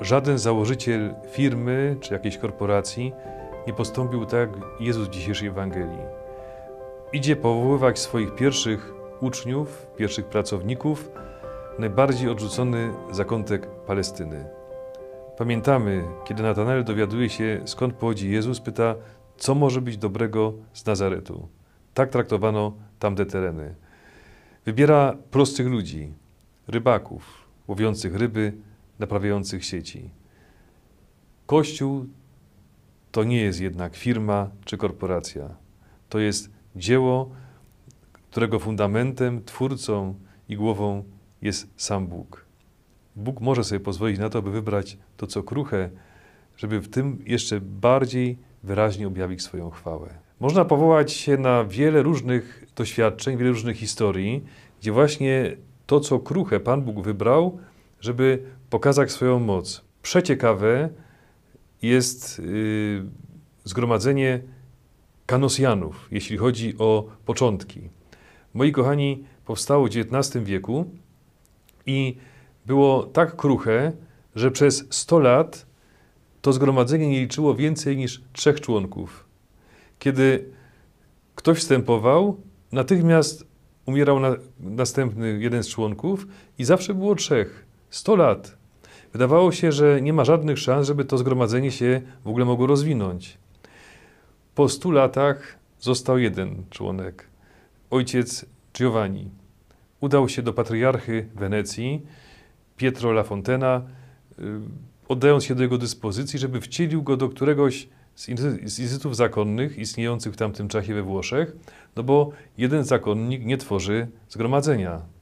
żaden założyciel firmy czy jakiejś korporacji nie postąpił tak Jezus w dzisiejszej Ewangelii. Idzie powoływać swoich pierwszych uczniów, pierwszych pracowników, najbardziej odrzucony zakątek Palestyny. Pamiętamy, kiedy Natanael dowiaduje się, skąd pochodzi Jezus, pyta, co może być dobrego z Nazaretu. Tak traktowano tamte tereny. Wybiera prostych ludzi, rybaków, łowiących ryby, naprawiających sieci. Kościół to nie jest jednak firma czy korporacja. To jest dzieło, którego fundamentem, twórcą i głową jest sam Bóg. Bóg może sobie pozwolić na to, by wybrać to, co kruche, żeby w tym jeszcze bardziej wyraźnie objawić swoją chwałę. Można powołać się na wiele różnych doświadczeń, wiele różnych historii, gdzie właśnie to, co kruche Pan Bóg wybrał, żeby pokazać swoją moc. Przeciekawe jest yy, zgromadzenie Kanosjanów, jeśli chodzi o początki. Moi kochani, powstało w XIX wieku i było tak kruche, że przez 100 lat to zgromadzenie nie liczyło więcej niż trzech członków. Kiedy ktoś wstępował, natychmiast umierał na, następny jeden z członków i zawsze było trzech. 100 lat. Wydawało się, że nie ma żadnych szans, żeby to zgromadzenie się w ogóle mogło rozwinąć. Po 100 latach został jeden członek, ojciec Giovanni. Udał się do patriarchy Wenecji, Pietro La Fontena, y, oddając się do jego dyspozycji, żeby wcielił go do któregoś z instytutów zakonnych istniejących w tamtym czasie we Włoszech, no bo jeden zakonnik nie tworzy zgromadzenia.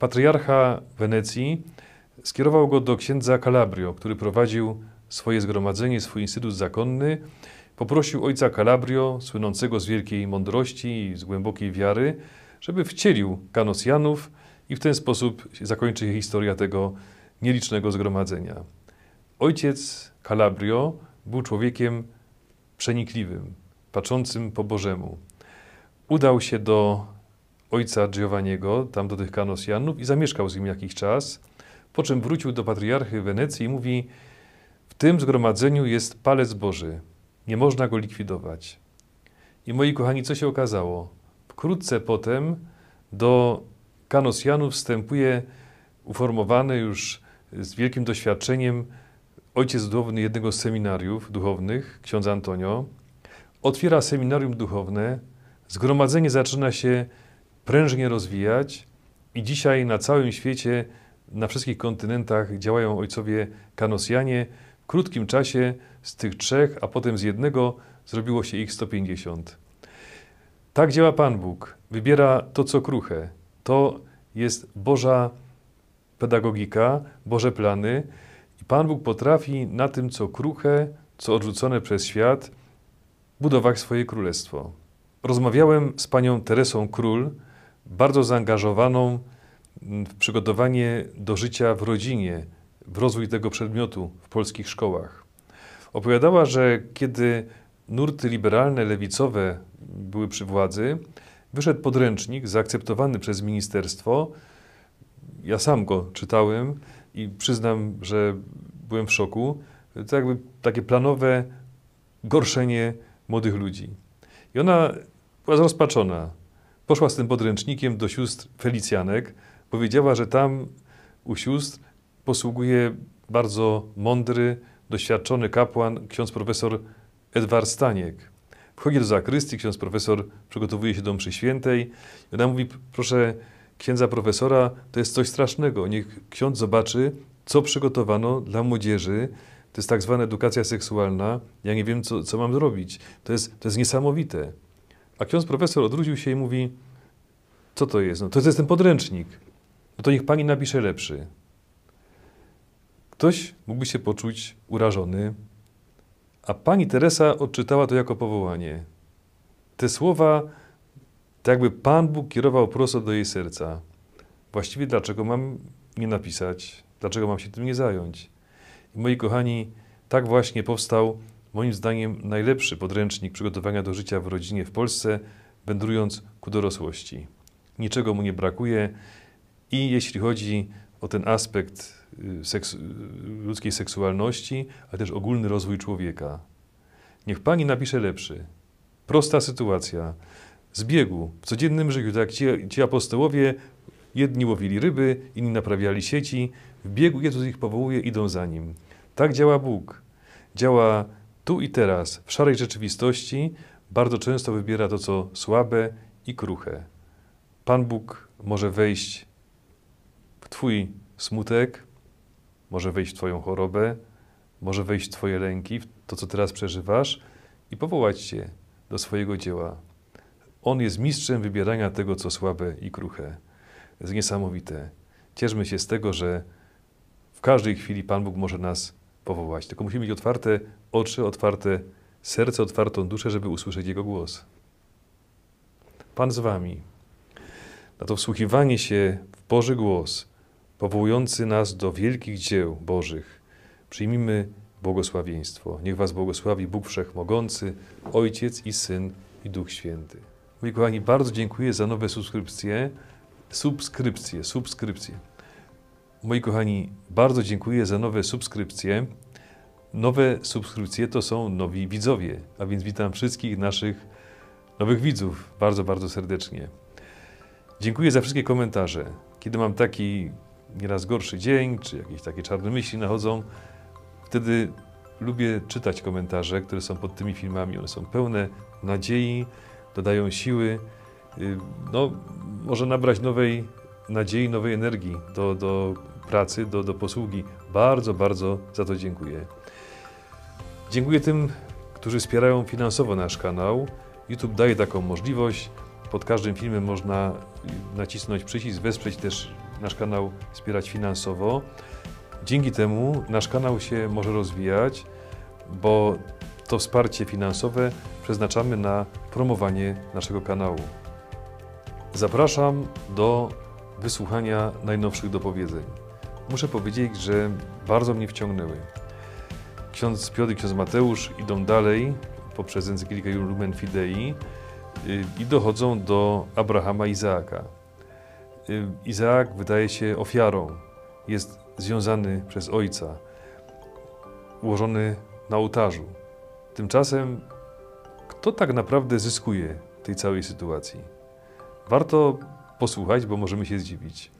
Patriarcha Wenecji skierował go do księdza Calabrio, który prowadził swoje zgromadzenie, swój instytut zakonny. Poprosił ojca Calabrio, słynącego z wielkiej mądrości i z głębokiej wiary, żeby wcielił kanosjanów i w ten sposób zakończy historia tego nielicznego zgromadzenia. Ojciec Calabrio był człowiekiem przenikliwym, patrzącym po Bożemu. Udał się do ojca Giovanniego, tam do tych kanosjanów i zamieszkał z nim jakiś czas, po czym wrócił do patriarchy Wenecji i mówi w tym zgromadzeniu jest palec Boży, nie można go likwidować. I moi kochani, co się okazało? Wkrótce potem do kanosjanów wstępuje uformowany już z wielkim doświadczeniem ojciec duchowny jednego z seminariów duchownych, ksiądz Antonio. Otwiera seminarium duchowne, zgromadzenie zaczyna się prężnie rozwijać i dzisiaj na całym świecie, na wszystkich kontynentach działają ojcowie kanosjanie. W krótkim czasie z tych trzech, a potem z jednego zrobiło się ich 150. Tak działa Pan Bóg. Wybiera to, co kruche. To jest Boża pedagogika, Boże plany. I Pan Bóg potrafi na tym, co kruche, co odrzucone przez świat, budować swoje królestwo. Rozmawiałem z panią Teresą Król, bardzo zaangażowaną w przygotowanie do życia w rodzinie, w rozwój tego przedmiotu w polskich szkołach. Opowiadała, że kiedy nurty liberalne, lewicowe były przy władzy, wyszedł podręcznik zaakceptowany przez ministerstwo. Ja sam go czytałem i przyznam, że byłem w szoku. To jakby takie planowe gorszenie młodych ludzi. I ona była zrozpaczona. Poszła z tym podręcznikiem do sióstr Felicjanek. Powiedziała, że tam u sióstr posługuje bardzo mądry, doświadczony kapłan, ksiądz profesor Edward Staniek. Wchodzi do zakrystii, ksiądz profesor przygotowuje się do mszy świętej. I ona mówi, proszę księdza profesora, to jest coś strasznego. Niech ksiądz zobaczy, co przygotowano dla młodzieży. To jest tak zwana edukacja seksualna. Ja nie wiem, co, co mam zrobić. To jest, to jest niesamowite. A ksiądz profesor odwrócił się i mówi, co to jest? No to jest ten podręcznik. No to niech pani napisze lepszy. Ktoś mógłby się poczuć urażony, a pani Teresa odczytała to jako powołanie. Te słowa, tak jakby Pan Bóg kierował prosto do jej serca. Właściwie dlaczego mam nie napisać? Dlaczego mam się tym nie zająć? I moi kochani, tak właśnie powstał, moim zdaniem, najlepszy podręcznik przygotowania do życia w rodzinie w Polsce, wędrując ku dorosłości. Niczego mu nie brakuje i jeśli chodzi o ten aspekt y, seksu ludzkiej seksualności, ale też ogólny rozwój człowieka. Niech Pani napisze lepszy. Prosta sytuacja. Z biegu, w codziennym życiu, tak ci, ci apostołowie, jedni łowili ryby, inni naprawiali sieci, w biegu Jezus ich powołuje, idą za Nim. Tak działa Bóg. Działa tu i teraz, w szarej rzeczywistości, bardzo często wybiera to, co słabe i kruche. Pan Bóg może wejść w Twój smutek, może wejść w Twoją chorobę, może wejść w Twoje lęki, w to, co teraz przeżywasz i powołać Cię do swojego dzieła. On jest mistrzem wybierania tego, co słabe i kruche. To jest niesamowite. Cieszmy się z tego, że w każdej chwili Pan Bóg może nas powołać. Tylko musimy mieć otwarte oczy, otwarte serce, otwartą duszę, żeby usłyszeć Jego głos. Pan z Wami. Na to wsłuchiwanie się w Boży głos, powołujący nas do wielkich dzieł Bożych, przyjmijmy błogosławieństwo. Niech Was błogosławi Bóg Wszechmogący, Ojciec i Syn i Duch Święty. Moi kochani, bardzo dziękuję za nowe subskrypcje. Subskrypcje, subskrypcje. Moi kochani, bardzo dziękuję za nowe subskrypcje. Nowe subskrypcje to są nowi widzowie, a więc witam wszystkich naszych nowych widzów bardzo, bardzo serdecznie. Dziękuję za wszystkie komentarze. Kiedy mam taki nieraz gorszy dzień, czy jakieś takie czarne myśli nachodzą, wtedy lubię czytać komentarze, które są pod tymi filmami. One są pełne nadziei, dodają siły. Y, no, może nabrać nowej nadziei, nowej energii do, do pracy, do, do posługi. Bardzo, bardzo za to dziękuję. Dziękuję tym, którzy wspierają finansowo nasz kanał. YouTube daje taką możliwość. Pod każdym filmem można nacisnąć przycisk, wesprzeć też nasz kanał, wspierać finansowo. Dzięki temu nasz kanał się może rozwijać, bo to wsparcie finansowe przeznaczamy na promowanie naszego kanału. Zapraszam do wysłuchania najnowszych dopowiedzeń. Muszę powiedzieć, że bardzo mnie wciągnęły. Ksiądz Piotr i ksiądz Mateusz idą dalej poprzez encyklikę Lumen Fidei i dochodzą do Abrahama Izaaka. Y, Izaak wydaje się ofiarą, jest związany przez ojca, ułożony na ołtarzu. Tymczasem, kto tak naprawdę zyskuje tej całej sytuacji? Warto posłuchać, bo możemy się zdziwić.